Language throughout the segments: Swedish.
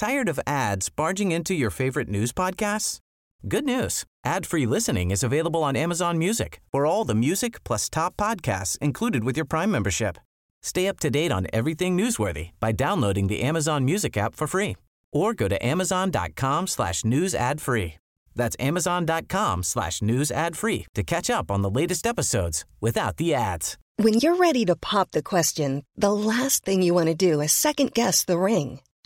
Tired of ads barging into your favorite news podcasts? Good news. Ad-free listening is available on Amazon Music for all the music plus top podcasts included with your Prime membership. Stay up to date on everything newsworthy by downloading the Amazon Music app for free or go to amazon.com slash news ad free. That's amazon.com slash news ad free to catch up on the latest episodes without the ads. When you're ready to pop the question, the last thing you want to do is second guess the ring.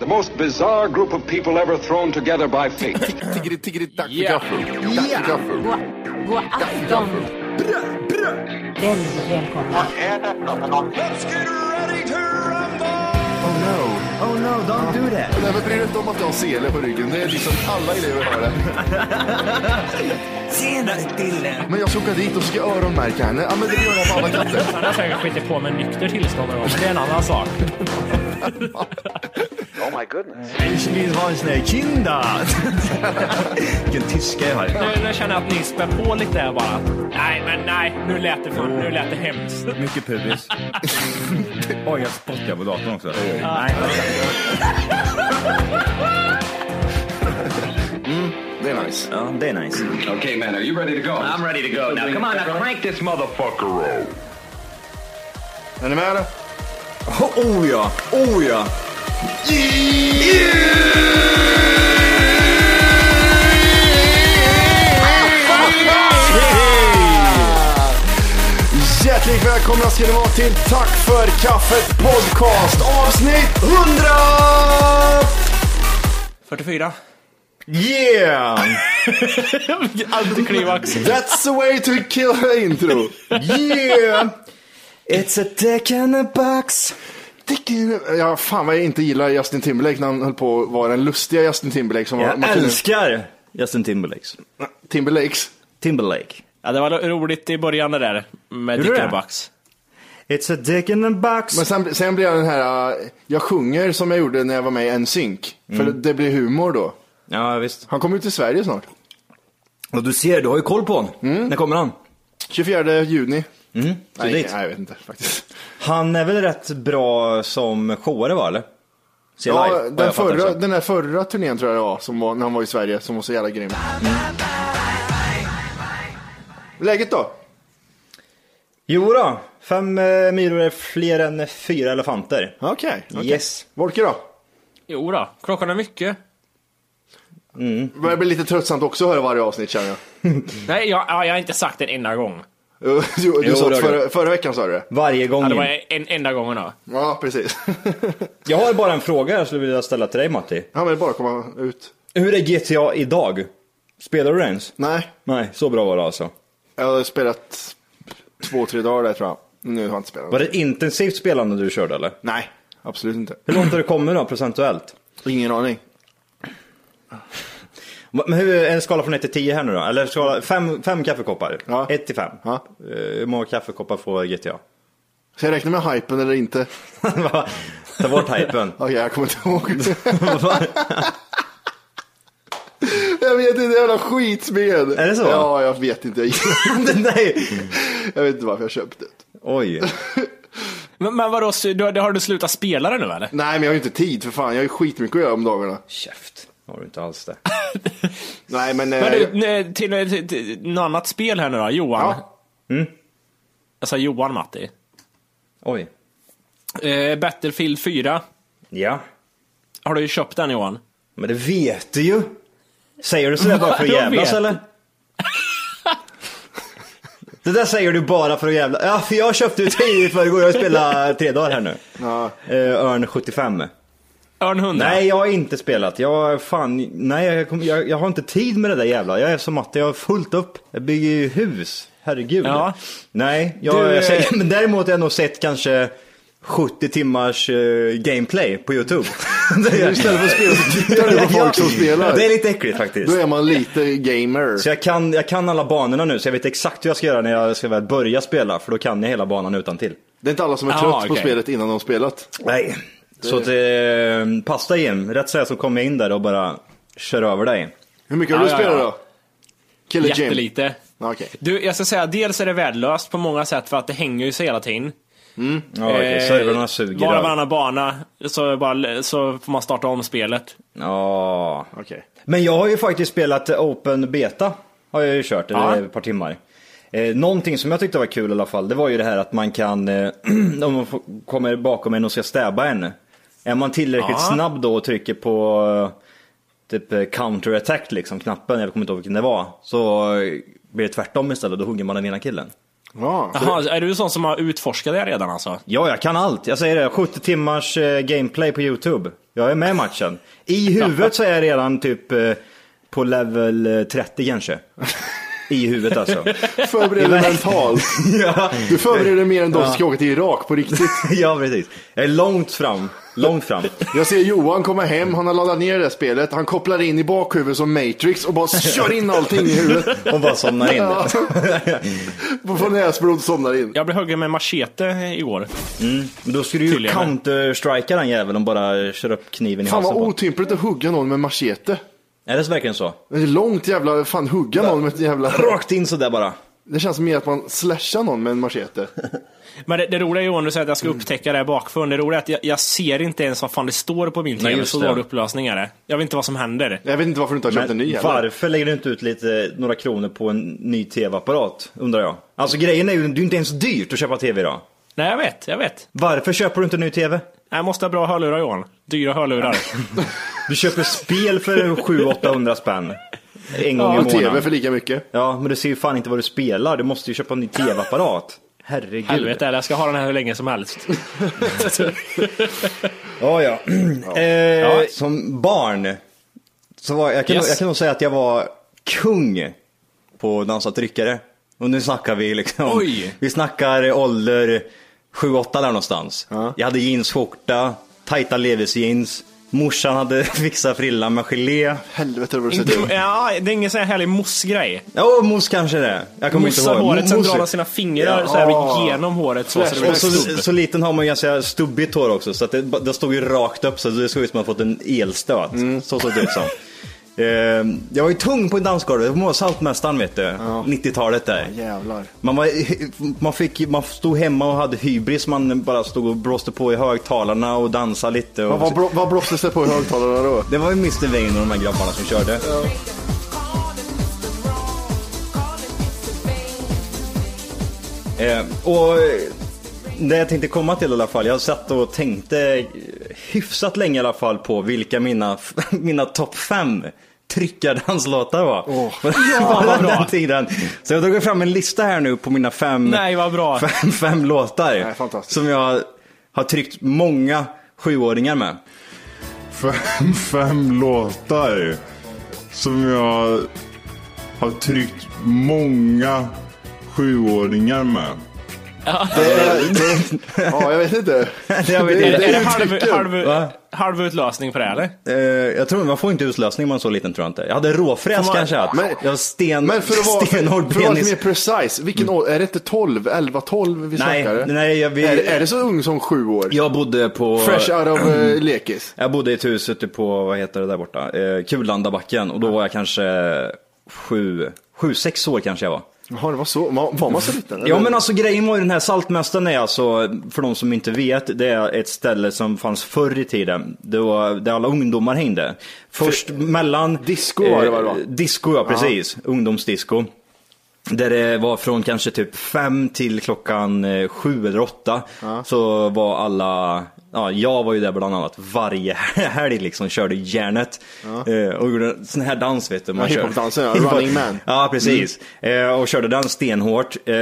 The most bizarre group of people ever thrown together by fate. Tiggeri, tiggeri, dack för gaffel. Dack för gaffel. God, afton. Väldigt välkomna. Oh no, oh no, don't do that. Nej, men bry dig inte om att du har sele på ryggen. Det är liksom alla elever har det. Tjenare Dille. Men jag ska åka dit och ska öronmärka henne. Ja, men det gör jag på alla katter. Han har säkert skitit på med nykter tillstånd någon gång, men det är en annan sak. Ich vill ha en sån här kinda. Vilken tyska jag har. Nu, nu känner jag att ni spär på lite här bara. Nej, men nej, nu lät det, för, nu lät det hemskt. Mycket pubis. Oj, jag spottar på datorn också. Nej. Det är nice. Ja, det är nice. okay, man, are you ready to go? I'm ready to go. Now, come on, now crank this motherfucker up. Är ni med? Oh, oh ja, oh ja. Hjärtligt välkomna ska ni vara till Tack för kaffet podcast avsnitt 100! 44. Yeah! Antiklimax. That's the way to kill intro. Yeah! It's a dick in a box. Ja, fan vad jag inte gillar Justin Timberlake när han höll på att vara den lustiga Justin Timberlake som var Jag man kunde- älskar Justin Timberlakes. Timberlakes. Timberlake. Ja, det var roligt i början det där med Gjorde Dick det? Bucks. It's a dick in a box. Men sen, sen blev jag den här, uh, jag sjunger som jag gjorde när jag var med i NSYNC. För det blir humor då. Ja, visst. Han kommer ut till Sverige snart. Och du ser, du har ju koll på honom. När kommer han? 24 juni. Så Nej, nej, jag vet inte faktiskt. Han är väl rätt bra som showare va, eller? Se live, Ja, har den, förra, den där förra turnén tror jag det var, som var, när han var i Sverige, som var så jävla grym. Läget då? Jo då, fem eh, myror är fler än fyra elefanter. Okej. okej. Yes. Volke då? Jo då, klockan är mycket. Det börjar bli lite tröttsamt också att höra varje avsnitt känner jag. Nej, jag, ja, jag har inte sagt det en enda gång. Jo, du, Jo, sa förra, förra veckan sa du det. Varje gång. Ja, det var en enda gången då. Ja, precis. Jag har bara en fråga jag skulle vilja ställa till dig Matti. ja, men bara komma ut. Hur är GTA idag? Spelar du ens? Nej, Nej, så bra var det alltså. jag har spelat två, tre dagar där tror jag. Nu har jag inte spelat. Var det intensivt spelande du körde eller? Nej, absolut inte. Hur långt har du kommit då procentuellt? Ingen aning. Men hur är en skala från 1 till 10 här nu då? Eller skala, fem, fem kaffekoppar? Ja. 1 till 5. Ja. Hur många kaffekoppar får GTA? Ska jag räkna med hypen eller inte? Ta bort hypen. Okej, jag kommer inte ihåg. jag vet inte, jävla skitspel. Är det så? Ja, jag vet inte. Jag, Nej. jag vet inte varför jag köpte det. Oj. Men, men vadå, du, har du slutat spela det nu eller? Nej, men jag har ju inte tid för fan. Jag har ju skitmycket att göra om dagarna. Käft. Har du inte alls det. Nej, men... Men eh, du, nej, till, till, till något annat spel här nu då, Johan. Ja. Alltså Johan Matti. Oj. Eh, Battlefield 4. Ja. Har du ju köpt den Johan? Men det vet du ju. Säger du sådär bara för att Jag jävlas eller? Det där säger du bara för att jävla. Ja, för jag köpte ju tio i förrgår. Jag har spelat tre dagar här nu. Ja. Eh, Örn 75. Örn 100? Nej, jag har inte spelat. Jag, fan, nej, jag, kom- jag, jag har inte tid med det där jävla. Jag är som Matte, jag har fullt upp. Jag bygger ju hus. Herregud. Ja. Nej, jag, Du, jag säger, men däremot har jag nog sett kanske 70 timmars eh, gameplay på YouTube. Istället för att spela så tittar du på folk som spelar. Det är lite äckligt faktiskt. Då är man lite gamer. Så jag kan, jag kan alla banorna nu, så jag vet exakt hur jag ska göra när jag ska väl börja spela, för då kan jag hela banan utan till. Det är inte alla som är Ah, trött på okej. spelet innan de har spelat. Nej. Så att, eh, passa in. Rätt säga så kommer jag in där och bara kör över dig. Hur mycket har Ja, du ja, spelat ja. då? Kille Jim? Jättelite. Ja, Okej. Du, jag ska säga, dels är det värdelöst på många sätt för att det hänger ju sig hela tiden. Ja, okej. Eh, Servrarna suger. Bara av. varannan bana så, bara, så får man starta om spelet. Ja. Okej. Men jag har ju faktiskt spelat Open Beta. Har jag ju kört, Ja. eller ett par timmar. Eh, någonting som jag tyckte var kul i alla fall, det var ju det här att man kan, eh, om man kommer bakom en och ska stäba en. Är man tillräckligt Ja. snabb då och trycker på eh, typ eh, counter attack liksom, knappen, jag kommer inte ihåg vilken det var. Så blir det tvärtom istället, då hugger man den ena killen. Ja. Jaha, är du sån som har utforskat det redan alltså? Ja, jag kan allt. Jag säger det, 70 timmars eh, gameplay på YouTube. Jag är med i matchen. I huvudet så är jag redan typ på level eh, 30 kanske. I huvudet alltså. Förbered dig mentalt. ja. Du förbereder dig mer än de som ska åka till Irak på riktigt. ja, precis. Jag är långt fram. Långt fram. Jag ser Johan komma hem, han har laddat ner det här spelet, han kopplar in i bakhuvudet som Matrix och bara kör in allting i huvudet. Och bara somnar in. Ja. Får näsblod somnar in. Jag blev huggen med machete igår. Men då skulle du ju counter-strika den jäveln och bara köra upp kniven i Fan halsen vad på otympligt att hugga någon med machete. Är det verkligen så? Det är långt jävla, fan hugga någon med ett jävla... Rakt in sådär bara. Det känns mer att man slashar någon med en machete. Men det, det roliga Johan, du säger att jag ska upptäcka det här bakifrån. Det roliga är att jag, jag ser inte ens vad fan det står på min TV. Så dålig upplösning är det. Jag vet inte vad som händer. Jag vet inte varför du inte har köpt en ny heller. varför lägger du inte ut lite, några kronor på en ny tv-apparat? Undrar jag. Alltså grejen är ju, det är inte ens dyrt att köpa tv idag. Nej, jag vet, jag vet. Varför köper du inte en ny tv? Jag måste ha bra hörlurar Johan. Dyra hörlurar. Du köper spel för 700-800 spänn. En gång i Och månaden. tv för lika mycket. Ja, men du ser ju fan inte vad du spelar. Du måste ju köpa en ny tv-apparat. Herregud. Helvete, eller jag ska ha den här hur länge som helst. Ja, ja. Eh, Som barn, så var, jag, kan, Yes. jag kan nog säga att jag var kung på dansa tryckare. Och nu snackar vi liksom, Oj. vi snackar ålder 7-8 där någonstans. Jag hade jeansskjorta, tajta levis-jeans. Morsan hade fixat frillan med gelé. Helvete vad du Inte, sett ut. ja, det är ingen sån här härlig mossgrej. Ja, oh, mousse kanske det. Jag kommer inte Mossa ihåg. håret, sen drar han sina fingrar så här genom håret. Så, så Och så, så liten har man ju ganska stubbigt hår också, så att det, det stod ju rakt upp så det såg ut som att man fått en elstöt. Så såg det ut som. Eh, jag var ju tung på en dansgolv, det var Saltmästaren vet du, 90-talet där. Jävlar. Man, var, man, fick, man stod hemma och hade hybris, man bara stod och blåste på i högtalarna och dansade lite. Och, Vad, vad, vad blåstes det på i högtalarna då? det var ju Mr Vain och de här grabbarna som körde. Eh, och det jag tänkte komma till i alla fall, jag satt och tänkte hyfsat länge i alla fall på vilka mina, mina topp fem tryckardanslåtar var. Åh. ja, vad bra. den tiden. Så jag tagit fram en lista här nu på mina fem, Nej, vad bra. fem, fem låtar. Nej, fantastiskt. som jag har tryckt många sjuåringar med. fem, fem låtar som jag har tryckt många sjuåringar med. Det är, det, ja, jag vet inte. Jag vet Det- Är det, inte. är det halv, halv? Halv utlösning på det här, eller? Eh, jag tror man får inte utlösning om man är så liten tror jag inte. Jag hade råfräs man- kanske. Men- jag har sten, Men för att vara, för, stenhård att vara mer precise, vilken år, är det inte 12, 11, 12 vi Nej, snackar? nej, jag- vi- är, det- är det så ung som sju år? Jag bodde på... Fresh out of uh, lekis? Jag bodde i ett hus ute på, vad heter det där borta? Eh, Kulandabacken. Och då var jag kanske sju, sju, sex år kanske jag var. Jaha, det var så. Var, var man så liten? Ja eller? men alltså grejen var ju den här Saltmästaren är alltså, för de som inte vet, det är ett ställe som fanns förr i tiden. Det var där alla ungdomar hängde. Först mellan... Disco var det väl, va? Disco ja, precis. Ungdomsdisco. Där det var från kanske typ fem till klockan eh, sju eller åtta. Så var alla, ja jag var ju där bland annat varje helg liksom, körde järnet. Eh, och gjorde sån här dans vet du. Man Ja, kör- hiphop-dansen, ja. Running Man. Ja, precis. Eh, och körde den stenhårt eh,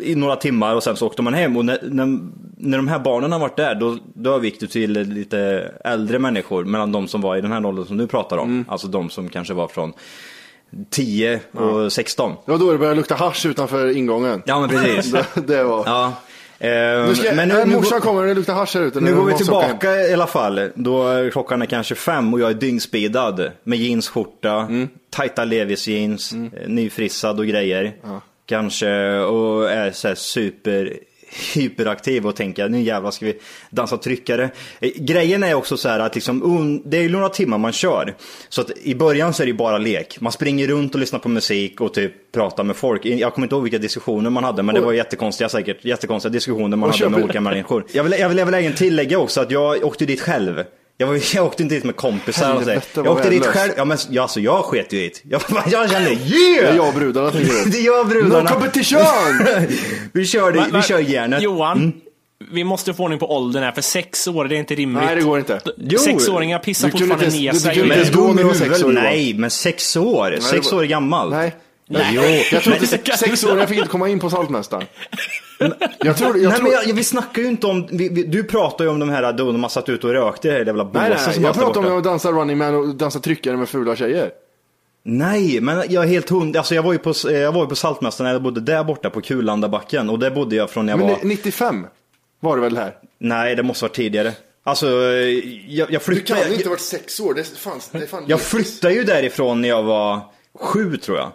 i några timmar och sen så åkte man hem. Och när, när, när de här barnen har varit där, då, då övergick du till lite äldre människor. Mellan de som var i den här åldern som du pratar om. Alltså de som kanske var från 10 och 16. Det var då det började lukta hasch utanför ingången. Ja, men precis. Det, det var... Ja. Eh, Nu ska, men nu, nu, morsan nu, kommer det luktar hasch här ute. nu går vi tillbaka i alla fall. Då klockan är kanske fem och jag är dyngspeedad. Med jeansskjorta, Mm. tajta Levis jeans, eh, nyfrissad och grejer. Kanske och är så här super hyperaktiv och tänker nu jävlar ska vi dansa tryckare. Grejen är också så här att liksom, det är ju några timmar man kör. Så att i början så är det ju bara lek. Man springer runt och lyssnar på musik och typ pratar med folk. Jag kommer inte ihåg vilka diskussioner man hade men det var jättekonstiga säkert, jättekonstiga diskussioner man hade med olika människor. Jag vill, jag vill, jag vill även tillägga också att jag åkte dit själv. Jag, var, jag åkte inte dit med kompisar. Och så. Jag åkte dit själv. Ja, men, ja, alltså, jag sket ju dit. Jag, jag kände Det yeah! är jag och brudarna Det du. är jag och brudarna. No competition! vi kör, det, Men- vi men- kör järnet. Johan, vi måste få ordning på åldern här, för sex år det är inte rimligt. Nej, det går inte. Jo. Sexåringar pissar Du kunde fortfarande ner du sig. kunde Men inte ens gå när du var sex år. Nej, men sex år. sex var- år gammal. Nej. Nej. Jo. Jag tror inte Nej. sex år, jag fick inte komma in på Saltmästaren. Jag tror, jag Nej, tror, men jag, vi snackar ju inte om, vi, vi, du pratar ju om de här då har satt ut och rökte i det här jävla båset nej, nej, som jag pratar om borta. att dansa running man och dansa tryckare med fula tjejer. Nej, men jag är helt hund. Alltså jag var ju på, jag var ju på Saltmästaren när jag bodde där borta på Kulandabacken och där bodde jag från när jag Men var... ni- 95 var det väl här? Nej, det måste vara tidigare. Alltså, jag, jag flyttade... jag, varit sex år, det är fan, det är fan jag flyttade ju därifrån när jag var sju tror jag.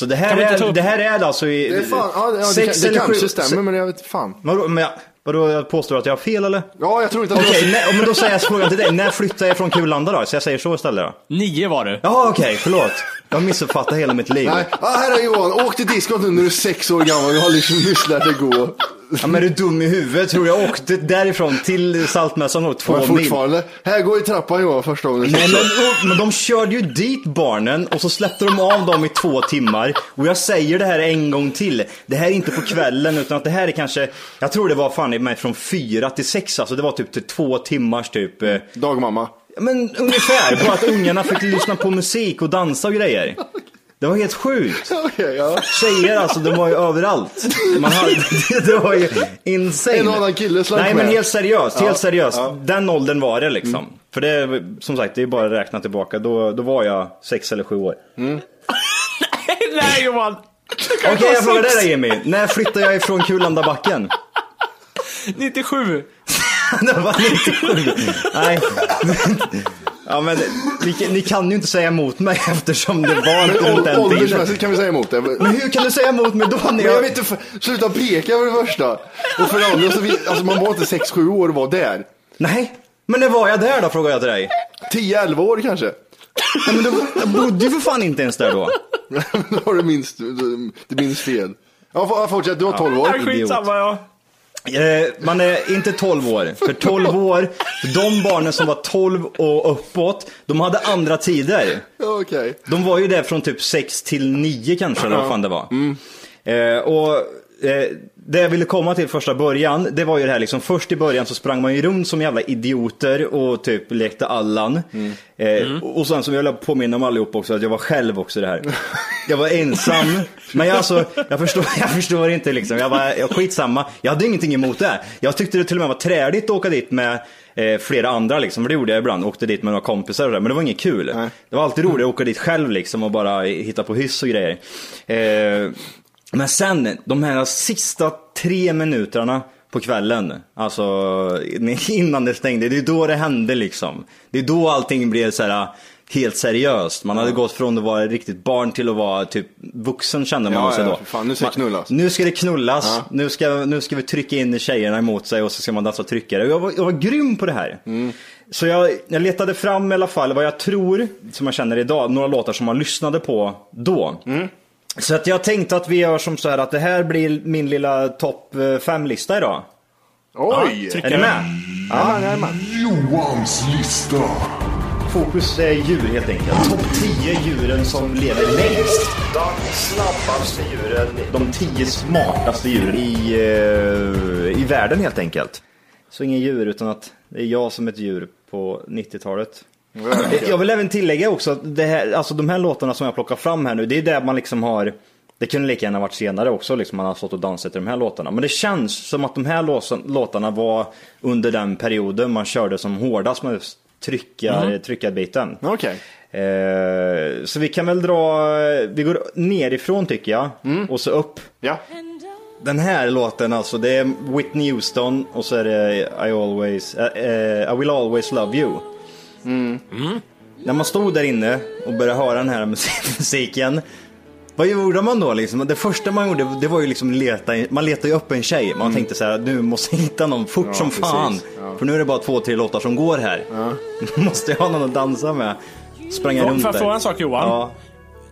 Så det här, är, det här är alltså i... Det är fan, ja, det, sex kan, det eller kanske sju- stämmer men jag vet fan. Vadå, men jag, vadå, jag påstår att jag har fel eller? Ja, jag tror inte att Okej, det var... när- men då säger jag frågan till dig. När flyttade jag från Kulanda då? Så jag säger så istället då. Nio var du. Jaha, okej, förlåt. Jag har missuppfattat hela mitt liv. Nej, ah, här är Johan, åk till diskot nu när du är sex år gammal, du har liksom nyss lärt dig gå. Ja, men är du dum i huvudet? Tror jag åkte därifrån till Saltmässan och två Men mil. fortfarande, här går i trappan Johan första gången. Nej men, men de körde ju dit barnen och så släppte de av dem i två timmar. Och jag säger det här en gång till. Det här är inte på kvällen utan att det här är kanske, jag tror det var fan i mig från fyra till sex alltså. Det var typ till två timmars typ. eh, Dagmamma. Men ungefär, bara att ungarna fick lyssna på musik och dansa och grejer. Det var helt sjukt. Okej, ja. Tjejer alltså, de var ju överallt. Man hade, det var ju insane. En annan kille slank Nej men helt seriöst, helt Ja, seriöst. ja. Den åldern var det liksom. För det, är, som sagt, det är bara att räkna tillbaka. Då, då var jag sex eller sju år. Nej Johan! Okej, jag frågar dig då Jimmy. När flyttade jag ifrån Kulandabacken? 97. det var 97. Nej. Ja men ni, ni kan ju inte säga emot mig eftersom det var inte runt den tiden. Åldersmässigt kan vi säga emot det. Men hur kan du säga emot mig då? När Men jag jag... vet inte, sluta peka för det första. Och för det andra, så vi, alltså man var inte 6-7 år och var där. Nej, men när var jag där då frågar jag till dig. 10-11 år kanske. Ja, men då, jag bodde ju för fan inte ens där då. Då har du minst, du minns fel. Ja, for- fortsätt, du var 12 år. Nej, skitsamma ja. Eh, man är inte 12 år. För 12 år, de barnen som var 12 och uppåt, de hade andra tider. Okej. De var ju där från typ 6 till 9 kanske, eller vad fan det var. Eh, och eh, det jag ville komma till första början, det var ju det här liksom, först i början så sprang man ju runt som jävla idioter och typ lekte Allan. Eh, Och sen som jag vill påminna om allihop också, att jag var själv också det här. Jag var ensam, men jag, alltså, jag, förstår, jag förstår inte liksom, jag var jag, skitsamma. Jag hade ingenting emot det. Jag tyckte det till och med var träligt att åka dit med eh, flera andra liksom, för det gjorde jag ibland. Åkte dit med några kompisar och det, men det var inget kul. Nej. Det var alltid roligt att åka dit själv liksom och bara hitta på hyss och grejer. Eh, men sen, de här sista tre minuterna på kvällen, alltså innan det stängde, det är då det hände liksom. Det är då allting blev så här helt seriöst. Man hade gått från att vara riktigt barn till att vara typ vuxen kände man Ja, sig ja, då. fan, nu ska det knullas. Nu ska det knullas, nu, ska, nu ska vi trycka in tjejerna emot sig och så ska man dansa tryckare. Jag var, jag var grym på det här. Mm. Så jag, jag letade fram i alla fall vad jag tror, som jag känner idag, några låtar som man lyssnade på då. Mm. Så att jag tänkte att vi gör som så här att det här blir min lilla topp 5-lista idag. Oj! Är ni med? Ja, jajamän. Johans lista. Fokus är djur helt enkelt. Topp 10 djuren som lever längst. De snabbaste djuren. De 10 smartaste djuren i, eh, i världen helt enkelt. Så ingen djur utan att det är jag som ett djur på 90-talet. Jag vill även tillägga också att det här, alltså de här låtarna som jag plockar fram här nu, det är där man liksom har det kunde lika gärna varit senare också, liksom man har stått och dansat till de här låtarna. Men det känns som att de här låtarna var under den perioden man körde som hårdast med tryckar, tryckarbiten. Okej. Eh, så vi kan väl dra, vi går nerifrån tycker jag, och så upp. Ja. Den här låten alltså, det är Whitney Houston och så är det I always, eh, eh, I will always love you. När man stod där inne och började höra den här musik- musiken, vad gjorde man då liksom? Det första man gjorde, det var ju liksom leta, man letade ju upp en tjej. Man tänkte så här, nu måste jag hitta någon fort Ja, som precis. fan. Ja. För nu är det bara två, tre låtar som går här. måste jag ha någon att dansa med. Sprang jag runt får jag där. fråga en sak Johan? Ja.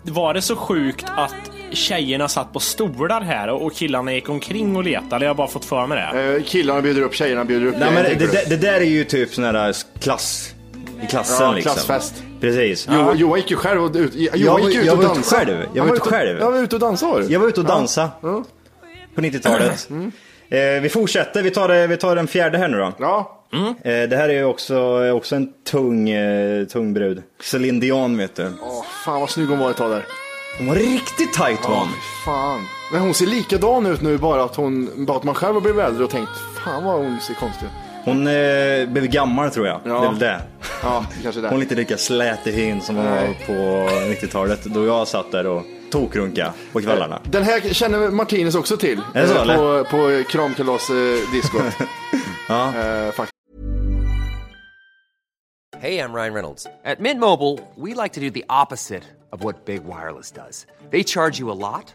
Var det så sjukt att tjejerna satt på stolar här och killarna gick omkring och letade? Eller har jag bara fått för mig det? Eh, killarna bjuder upp, tjejerna bjuder upp. Nej, men det, det, det där är ju typ sån här klass i klassen Ja, liksom. klassfest. Precis. Jo, Johan gick ju själv och ut, Johan Jag gick ut jag och var ute dansade. själv. Jag var ute själv. Jag var ute och dansade? Jag var ute och dansade Ja. på 90-talet. Eh, vi fortsätter, vi tar, vi tar den fjärde här nu då. Ja. Eh, det här är ju också, också en tung, eh, tung brud. Celine Dion vet du. Åh, fan vad snygg hon var ett tag där. Hon var riktigt tight var hon. Fan. Men hon ser likadan ut nu bara att, hon, bara att man själv har blivit äldre och tänkt fan vad hon ser konstig ut. Hon eh, blev gammal tror jag. Ja. Det är väl det. Ja, kanske det. Hon är inte lika slät i hyn som hon var på 90-talet. Då jag satt där och tokrunka på kvällarna. Den här känner Martinez också till. Är det så, Eh, eller? på, på kramkalas-diskot. Ja. eh, faktiskt. Hey, I'm Ryan Reynolds. At Mint Mobile, we like to do the opposite of what Big Wireless does. They charge you a lot,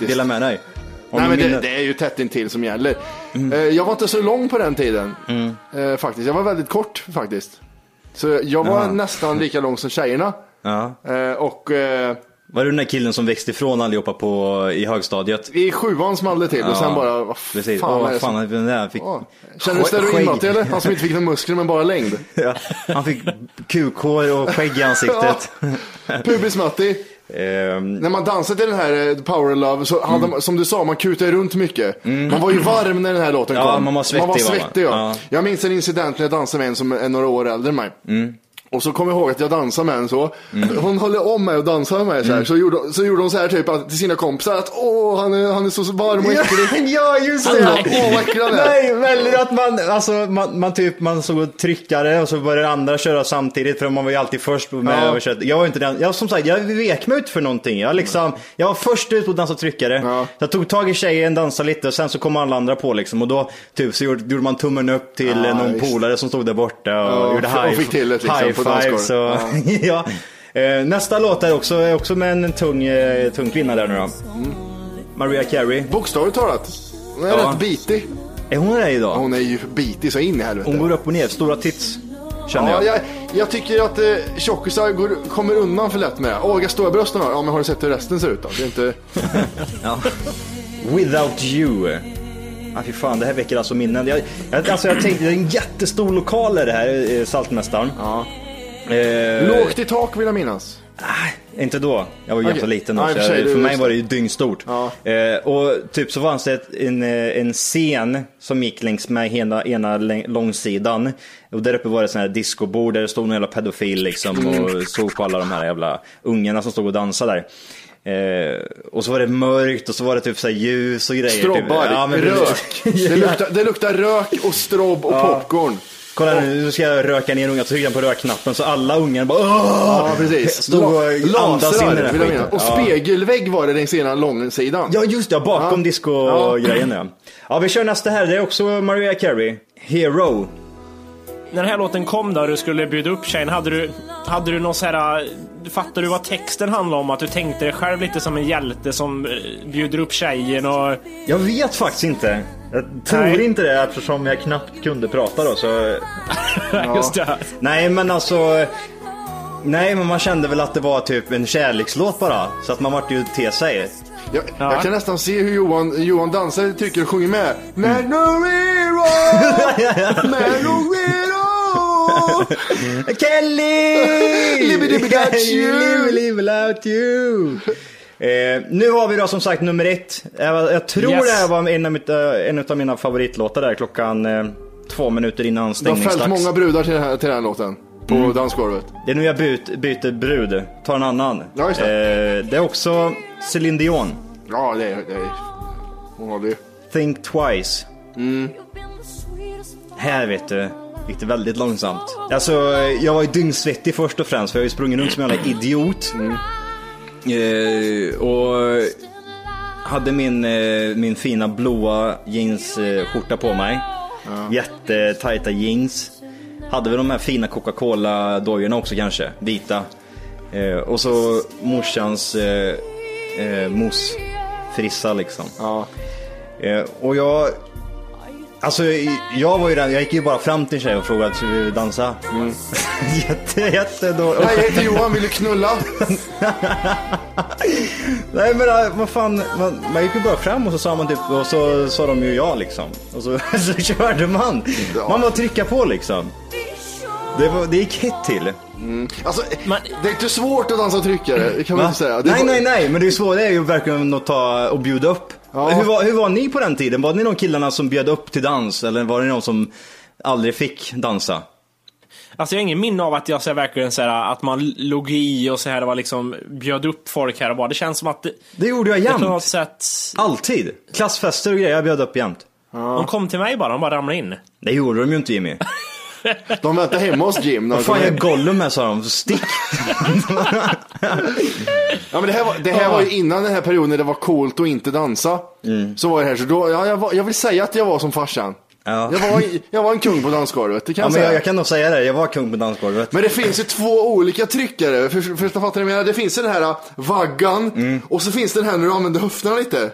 Dela med dig. Nej men det, det är ju tätt intill som gäller. Mm. Eh, jag var inte så lång på den tiden. Eh, faktiskt. Jag var väldigt kort faktiskt. Så jag var Jaha. nästan lika lång som tjejerna. Ja. Eh, och Var du den där killen som växte ifrån allihopa på, i högstadiet? i sjuan small det till och Ja, sen bara, vad Precis. fan Åh, är det fan, som... den där fick... Åh. Skägg- steroidmatti eller? Han som inte fick några muskler men bara längd. Ja, han fick kukhår och skägg i ansiktet. Pubismatti. Ehm, När man dansade till den här eh, Power Love så hade man, som du sa, man kutade runt mycket. Man var ju varm när den här låten Ja, kom. man var svettig, Man var svettig ja. Ja. Jag minns en incident när jag dansade med en som är några år äldre än mig. Och så kom jag ihåg att jag dansade med en så. Hon höll om mig och dansade med mig så här. Så, gjorde, så gjorde hon så här typ att, till sina kompisar att åh, han är, han är så varm och äcklig. Ja, just Åh, vad äcklig han är. Nej, väldigt att man, alltså, man, man typ, man såg och tryckare och så började andra köra samtidigt för man var ju alltid först med Ja. översätt. Jag var inte den, jag som sagt, jag vek mig ut för någonting. Jag, liksom, jag var först ut på att dansa tryckare. Ja. Jag tog tag i tjejen, dansade lite och sen så kom alla andra på liksom. Och då typ, så gjorde, gjorde man tummen upp till Ja, någon polare som stod där borta och Ja, gjorde och high, fick till det liksom high five. Så, ja. Eh, Nästa låt är också, är också med en tung, eh, tung kvinna där nu då. Maria Carey. Bokstavligt talat. Hon är Ja. rätt bitig. Är hon det idag? Hon är ju bitig så in i helvete. Hon går upp och ner, stora tits. Känner Ja, jag. jag, jag tycker att eh, tjockisar går, kommer undan för lätt med det. Åh, jag stora brösten har. Ja, men har du sett hur resten ser ut då? Det är inte... Ja. Without you. Ja, fy fan, det här väcker alltså minnen. Jag, jag, alltså, jag tänkte, det är en jättestor lokal är det här, eh, Saltmästaren. Ja. Eh, Lågt i tak vill jag minnas. Inte då, jag var ju Okej. ganska liten då. så för sig, jag, för mig var det. ju dyngstort. Ja. Eh, och typ så fanns det en, eh, en scen som gick längs med ena, ena långsidan. Och där uppe var det sån här discobord där det stod någon jävla pedofil liksom och såg på alla de här jävla ungarna som stod och dansade där. Eh, och så var det mörkt och så var det typ så här ljus och grejer. Strobbar, typ. Ja, men rök. Det luktar, det luktar rök och strobb och popcorn. Kolla nu, nu ska jag röka ner ungar. Så trycker jag på rökknappen så alla ungar bara Åh! Ja, precis. Stod och andas in i den här skiten. Och spegelvägg var det den sena långsidan. Ja just det, bakom Ja. disco-grejen ja. Ja vi kör nästa här, det är också Mariah Carey. Hero. När den här låten kom då och du skulle bjuda upp tjejen, hade du, hade du någon så här... Fattar du vad texten handlar om? Att du tänkte dig själv lite som en hjälte som eh, bjuder upp tjejen och... Jag vet faktiskt inte. Jag tror Nej. inte det eftersom jag knappt kunde prata då. Så... Just det. Nej men alltså. Nej men man kände väl att det var typ en kärlekslåt bara. Så att man vart ju till sig. Jag, jag kan nästan se hur Johan, Johan dansar, tycker och sjunger med. Mm. Manorero! Manorero! Kelly! Live it without you. live, live without you. Eh, nu har vi då som sagt nummer ett. Jag, jag tror Yes. det här var en av, mitt, eh, en av mina favoritlåtar där klockan eh, två minuter innan Det har fällt många brudar till här, till den här låten. På Mm. dansgolvet. Det är nu jag byt, byter brud. Ta en annan. Ja, just det. Eh, det är också Céline Dion. Ja, det är... Det är hon håller ju. Think twice. Här vet du, gick det väldigt långsamt. Alltså, jag var ju dyngsvettig först och främst för jag har ju sprungit runt som en jävla idiot. Eh, och hade min, eh, min fina blåa jeansskjorta på mig. Jättetajta jeans. Hade väl de här fina Coca-Cola-dojorna också kanske, vita. Eh, och så morsans eh, eh, mousse-frissa liksom. Ja. Eh, och jag... Alltså jag var ju den, jag gick ju bara fram till en tjej och frågade ska vi dansa? jätte, jätte då. Nej, jag heter Johan, vill du knulla? Nej men äh, vad fan, man, man gick ju bara fram och så sa man typ, och så sa de ju ja liksom. Och så, så körde man. Man var trycka på liksom. Det, var, det gick hett till. Alltså, det är inte svårt att dansa tryckare, det kan man inte säga. Nej, bara- nej, nej, men det är svårt det är ju verkligen att ta och bjuda upp. Ja. Hur, var, hur var ni på den tiden? Var ni de killarna som bjöd upp till dans eller var det någon som aldrig fick dansa? Alltså jag har ingen minne av att jag så här, verkligen så här, att man låg i och så här var liksom bjöd upp folk här och bara. Det känns som att det, Det gjorde jag på något jämt. sätt... Alltid. Klassfester och grejer, jag bjöd upp jämt. De kom till mig bara, de bara ramlade in. Det gjorde de ju inte Jimmy. De väntar hemma hos Jim. Vad fan hem. Gollum med sa de, stick. Ja, men det här, var, det här var ju innan den här perioden när det var coolt att inte dansa. Så var det här, så då, ja, jag, var, jag vill säga att jag var som farsan. Ja. Jag, var, jag var en kung på dansgolvet, det kan Ja, jag men säga. jag, jag kan nog säga det, jag var kung på dansgolvet. Men det finns ju två olika tryckare. För, för, fattar vad jag menar? Det finns ju den här äh, vaggan Mm. och så finns den här när du använder höfterna lite.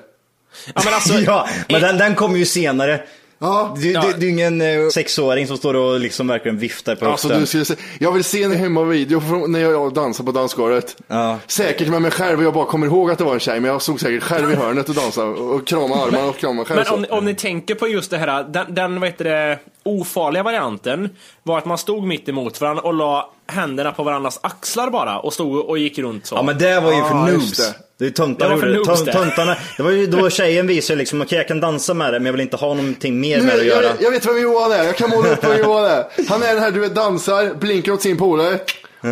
Ja, men alltså, ja, men den, den kommer ju senare. Ja. Det, det, det är ingen eh, sexåring som står och liksom verkligen viftar på Alltså, höften. du skulle se, jag vill se en hemmavideo från när jag dansar på dansgolvet. Ja. Säkert med mig själv och jag bara kommer ihåg att det var en tjej men jag stod säkert själv i hörnet och dansade och kramade armarna och kramade själv Men om, om ni tänker på just det här, den, den vad heter det, ofarliga varianten var att man stod mitt emot varandra och la händerna på varandras axlar bara och stod och gick runt så. Ja men det var ju för Ah, noobs. Det. Är töntar Det var för gjorde det. Töntarna. Det var ju då tjejen visade liksom, okej jag kan dansa med det men jag vill inte ha någonting mer med det Nu, att jag, göra. jag vet vem Johan är, jag kan måla upp vem Johan är. Han är den här du vet dansar, blinkar åt sin polare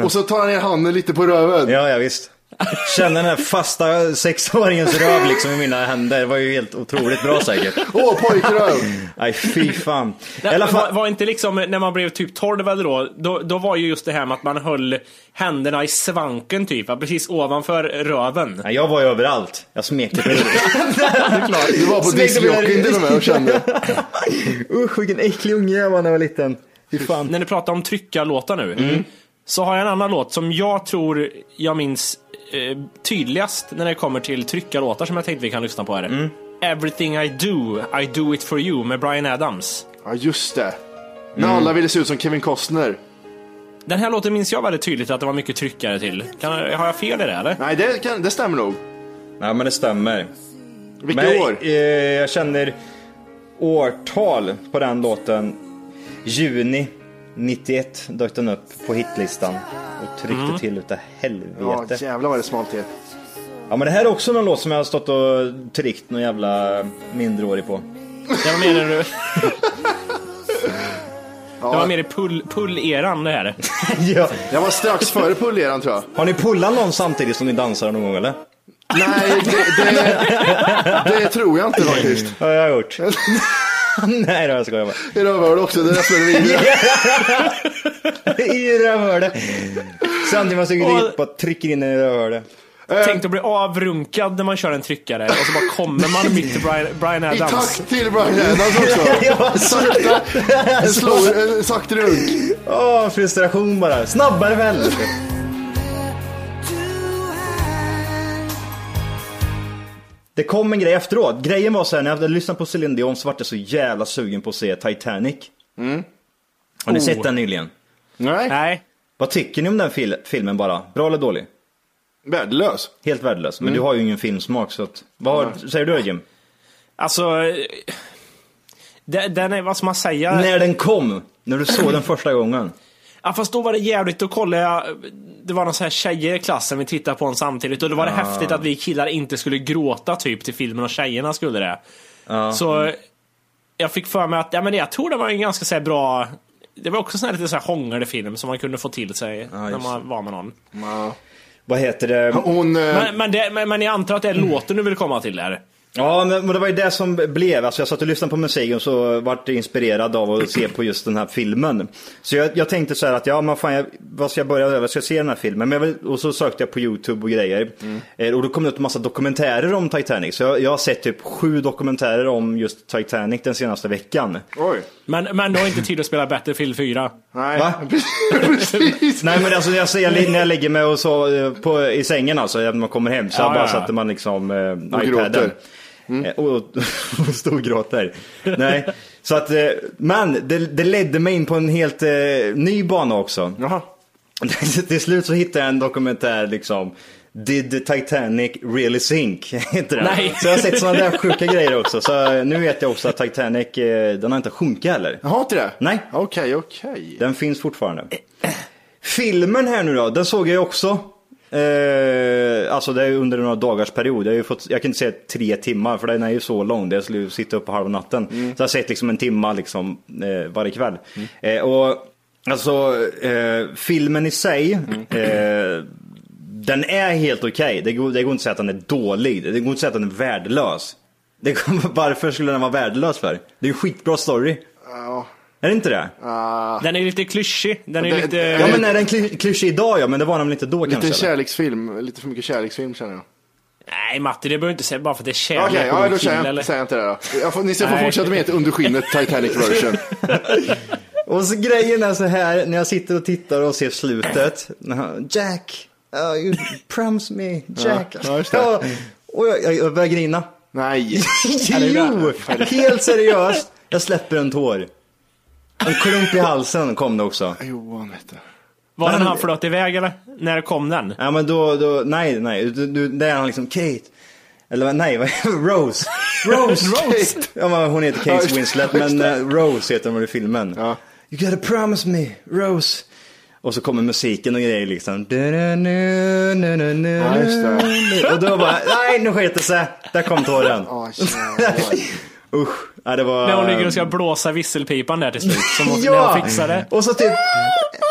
och så tar han ner handen lite på röven. Ja, ja visst. Känna den här fasta sexåringens röv liksom i mina händer. Det var ju helt otroligt bra säkert. Åh, pojkröv! Nej fy fan. Nej, alla fall. var inte liksom när man blev typ 12 eller då, då, då var ju just det här med att man höll händerna i svanken typ, precis ovanför röven. Nej, jag var ju överallt. Jag smekte på Du var på discjockeyn till och med och kände. Usch vilken äcklig unge jag var när jag var liten. Fy fan. När ni pratar om tryckarlåtar nu, Mm. Så har jag en annan låt som jag tror jag minns eh, tydligast när det kommer till tryckarlåtar som jag tänkte vi kan lyssna på här. Mm. Everything I do, I do it for you med Brian Adams. Ja, just det. När Mm. alla ville se ut som Kevin Costner. Den här låten minns jag väldigt tydligt att det var mycket tryckare till. Kan, har jag fel i det eller? Nej, det, kan, det stämmer nog. Ja men det stämmer. Vilka Men år? eh, jag känner årtal på den låten. Juni 91 dök den upp på hitlistan. Och tryckte Mm. till utav Ja, helvete. jävlar vad det smalt till. Ja men det här är också någon låt som jag har stått och tryckt någon jävla mindreårig på. Det var mer, det var mer i pull- pull-eran det här. ja. Jag var strax före pulleran tror jag. Har ni pullat någon samtidigt som ni dansar någon gång eller? Nej, det, det, det tror jag inte faktiskt. Har jag gjort. Nej då, jag skojar bara. I rövhål också, det är videon. I rövhålet. Samtidigt man suger dit, bara trycker in den i rövhålet. Tänk att bli avrunkad när man kör en tryckare och så bara kommer man mitt i Brian, Brian I Adams. takt till Brian Adams också. Sakta, en slow, en sakta runk. Åh, frustration bara. Snabbare väl! Det kom en grej efteråt. Grejen var så här, när jag lyssnat på Celine Dion så var jag så jävla sugen på att se Titanic. Har ni Oh. sett den nyligen? Nej, Nej. Vad tycker ni om den fil- filmen bara? Bra eller dålig? värdelös. Helt värdelös. Men du har ju ingen filmsmak så att... Vad säger du Jim? Alltså, eh, den är, vad ska man säga? När den kom, när du såg den första gången. Ja, fast då var det jävligt, då kollade jag, det var några så här tjejer i klassen vi tittade på den samtidigt och då var det häftigt att vi killar inte skulle gråta typ till filmen och tjejerna skulle det. Så jag fick för mig att, ja men jag tror det var en ganska så här bra, det var också sån här lite så här film som man kunde få till sig när just man var med någon. Vad heter det? Hon... eh, Men, men, det, men, men jag antar att det är låten du vill komma till där? Ja, men det var ju det som blev. Alltså jag satt och lyssnade på musiken och så vart jag inspirerad av att se på just den här filmen. Så jag, jag tänkte så här att, ja men fan, jag, vad ska jag börja med? Vad ska jag se den här filmen? Men jag, vill- och så sökte jag på YouTube och grejer. Eh, och då kom det ut en massa dokumentärer om Titanic. Så jag, jag har sett typ sju dokumentärer om just Titanic den senaste veckan. Oj. Men, men du har inte tid att spela Battlefield 4? Nej, Va? precis. Nej men alltså jag ser, när jag lägger mig och så, eh, på, i sängen alltså, när man kommer hem, så Ja, jag bara ja, ja. sätter man liksom eh, iPaden. gråter. Eh, Och, och storgråter. Nej, så att, eh, men det, det ledde mig in på en helt eh, ny bana också. Jaha. Till slut så hittade jag en dokumentär liksom. Did Titanic really sink? Heter den. Nej. Så jag har sett sådana där sjuka grejer också. Så eh, nu vet jag också att Titanic, den har inte sjunkit heller. Jag har inte det? Nej. Okej, okej. Den finns fortfarande. Filmen här nu då, den såg jag ju också. Eh, alltså det är under några dagars period. Jag, har ju fått, jag kan inte säga tre timmar för den är ju så lång. Jag skulle sitta upp på halva natten. Så jag har sett liksom en timma liksom, eh, varje kväll. Eh, och alltså eh, filmen i sig. Eh, den är helt okej. Det, går, det går inte att säga att den är dålig. Det går inte att säga att den är värdelös. Det, går- varför skulle den vara värdelös för? Det är ju skitbra story. Ja. Är det inte det? Den är lite klyschig. Den är Det- lite... Ja men är den kly- klyschig idag ja, men det var den väl inte då Lite kanske? eller? kärleksfilm, lite för mycket kärleksfilm känner jag. Nej Matti, det behöver inte säga bara för att det är kärlek Okej, och ja, då säger jag, eller? säger jag inte det då. Jag får, ni ska få fortsätta med ett under skinnet Titanic version. Och så grejen är så här, när jag sitter och tittar och ser slutet. Jack, uh, you promised me, Jack. Ja, ja, just det. Och jag, jag, jag börjar grina. Nej. jo, helt seriöst. Jag släpper en tår. En klump i halsen kom det också. Johan vet du. Var den han flöt iväg eller? När kom den? Ja men då, då nej, nej, du, du, där är han liksom Kate. Eller nej, vad Rose. Rose! Rose! Ja men hon heter Kate Winslet, men eh, Rose heter hon i filmen. Ja. You gotta promise me, Rose. Och så kommer musiken och grejer liksom. Ja, just det. Och då bara, nej nu sket det sig. Där kom tåren. Jävlar. Usch, ja, det var... När hon ligger och ska blåsa visselpipan där till slut. Som hon, Ja! hon fixar det. Och så typ,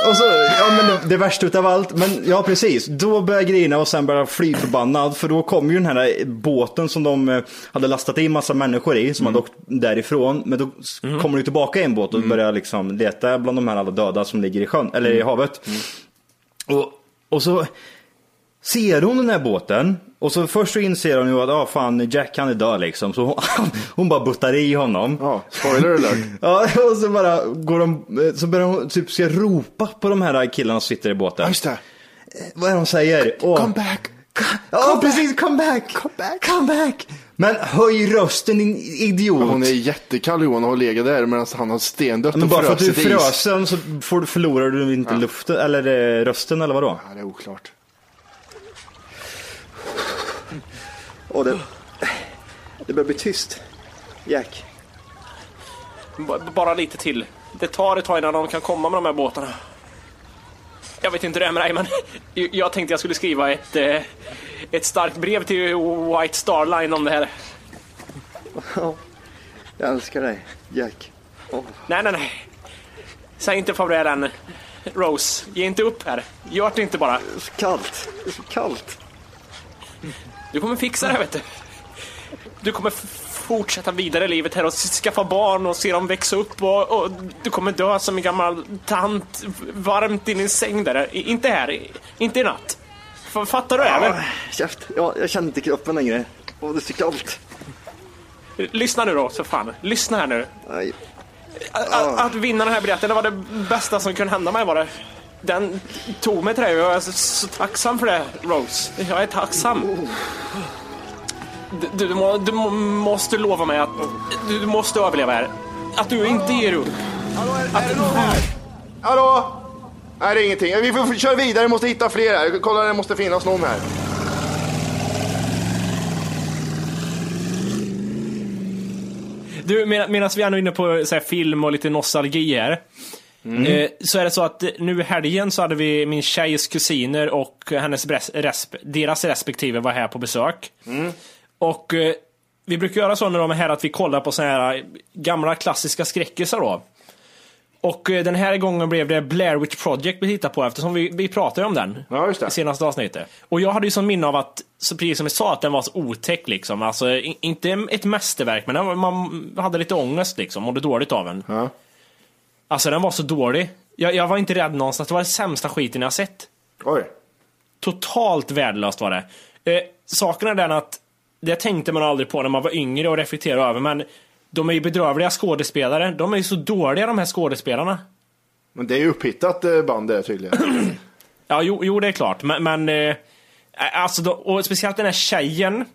och så, ja men det, det värsta utav allt, men ja precis, då började jag grina och sen började jag fly förbannad för då kom ju den här båten som de eh, hade lastat in massa människor i som hade åkt därifrån, men då s- kommer det tillbaka en båt och börjar liksom leta bland de här alla döda som ligger i sjön, eller i havet. Och, och så ser hon den här båten och så först så inser hon ju att ah, fan Jack han är död liksom. Så hon, hon bara buttar i honom. Ja, spoiler alert. Ja, och så bara går de, så börjar hon typ ska ropa på de här killarna som sitter i båten. Ja, just det. Vad är det de säger? Come back. Ja, precis, come back. Come back. Come back. Men höj rösten din idiot. Hon är jättekall Johan och har legat där medan han har stendött Men och bara för att du är is. frösen så får, förlorar du inte luften, eller eh, rösten eller vadå? Ja, det är oklart. Och det, det börjar bli tyst. Jack. B- Bara lite till. Det tar ett tag innan de kan komma med de här båtarna. Jag vet inte hur det är med dig, men jag tänkte jag skulle skriva ett, eh, ett starkt brev till White Star Line om det här. Jag älskar dig, Jack. Nej, nej, nej. Säg inte farväl än. Rose, ge inte upp här. Gör det inte bara. Så kallt. Det är så kallt. Du kommer fixa det vet du. Du kommer fortsätta vidare i livet här och skaffa barn och se dem växa upp och, och du kommer dö som en gammal tant varmt i din säng där. I, inte här, inte i natt. Fattar du det eller? Käft. Ja, jag känner inte kroppen längre. Åh, det är så kallt. Lyssna nu då, så fan. Lyssna här nu. Att, att vinna den här biljetten, det var det bästa som kunde hända mig var det. Den tog mig till det och jag är så, så tacksam för det, Rose. Jag är tacksam. Du, du, må, du må, måste lova mig att du, du måste överleva här. Att du inte ger upp. Är det någon här? Hallå? Nej, det är ingenting. Vi får köra vidare, vi måste hitta fler här. Kolla, det måste finnas någon här. Du, med, medan vi är nu inne på så här, film och lite nostalgi här. Eh, så är det så att eh, nu i helgen så hade vi min tjejs kusiner och hennes resp deras respektive var här på besök. Och eh, vi brukar göra så när de är här att vi kollar på såna här gamla klassiska skräckisar då. Och eh, den här gången blev det Blair Witch Project vi tittade på eftersom vi, vi pratade om den Ja, i senaste avsnittet. Och jag hade ju som minne av att, så precis som jag sa, att den var så otäck liksom. Alltså inte ett mästerverk, men man hade lite ångest liksom, mådde dåligt av den. Ja. Alltså den var så dålig. Jag, jag var inte rädd någonstans, det var den sämsta skiten jag sett. Oj. Totalt värdelöst var det. Eh, saken är den att, det tänkte man aldrig på när man var yngre och reflekterade över, men de är ju bedrövliga skådespelare. De är ju så dåliga de här skådespelarna. Men det är ju upphittat eh, band det tydligen. Ja, jo, jo det är klart. Men, men eh, alltså, då, och speciellt den här tjejen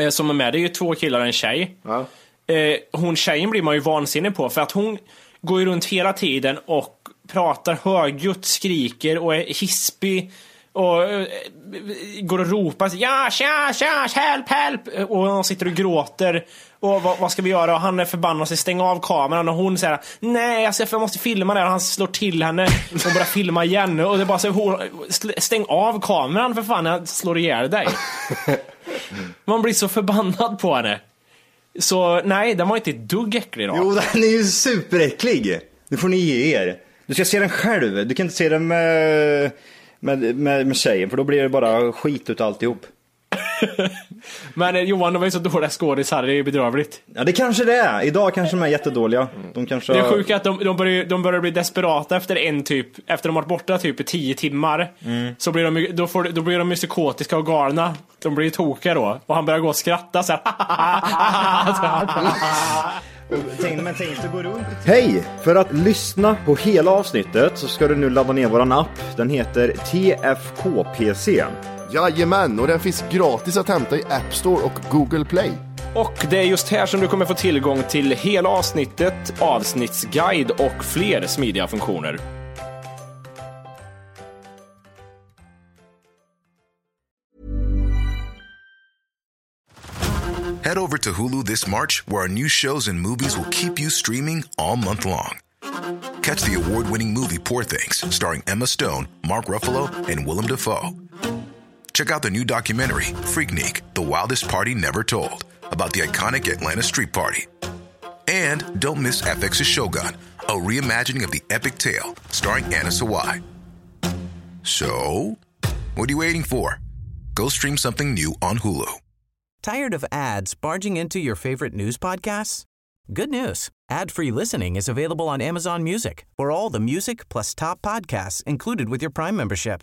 eh, som är med, det är ju två killar och en tjej. Ja. Eh, hon tjejen blir man ju vansinnig på för att hon går ju runt hela tiden och pratar högljutt, skriker och är hispig. Och eh, går och ropar ja, tja, tja, help, help! Och hon sitter och gråter. Och vad, vad ska vi göra? Och han är förbannad sig, stäng av kameran. Och hon säger nej, alltså, jag måste filma det. Och han slår till henne. Hon börjar filma igen. Och det bara så, hon, stäng av kameran för fan, jag slår ihjäl dig. Man blir så förbannad på henne. Så nej, den var inte ett dugg äcklig då. Jo, den är ju superäcklig. Det får ni ge er. Du ska se den själv. Du kan inte se den med, med, med, med tjejen för då blir det bara skit ut alltihop. Men eh, Johan, de var ju så dåliga skådisar, det är ju bedrövligt. Ja, det kanske det är. Idag kanske de är jättedåliga. De kanske... Det är sjukt att de, de, börjar, de börjar bli desperata efter en typ, efter de har varit borta typ i tio timmar. Så blir de, då, får, då blir de ju psykotiska och galna. De blir ju tokiga då. Och han börjar gå och skratta så här. Tänk, men tänk, du går runt. Hej! För att lyssna på hela avsnittet så ska du nu ladda ner våran app. Den heter TFKPC. Jajamän, och den finns gratis att hämta i App Store och Google Play. Och det är just här som du kommer få tillgång till hela avsnittet, avsnittsguide och fler smidiga funktioner. Head over to Hulu this March, where our new shows and movies will keep you streaming all month long. Catch the award winning movie Poor Things, starring Emma Stone, Mark Ruffalo, and Willem Dafoe. Check out the new documentary, Freaknik The Wildest Party Never Told, about the iconic Atlanta Street Party. And don't miss FX's Shogun, a reimagining of the epic tale, starring Anna Sawai. So, what are you waiting for? Go stream something new on Hulu. Tired of ads barging into your favorite news podcasts? Good news. Ad-free listening is available on Amazon Music for all the music plus top podcasts included with your Prime membership.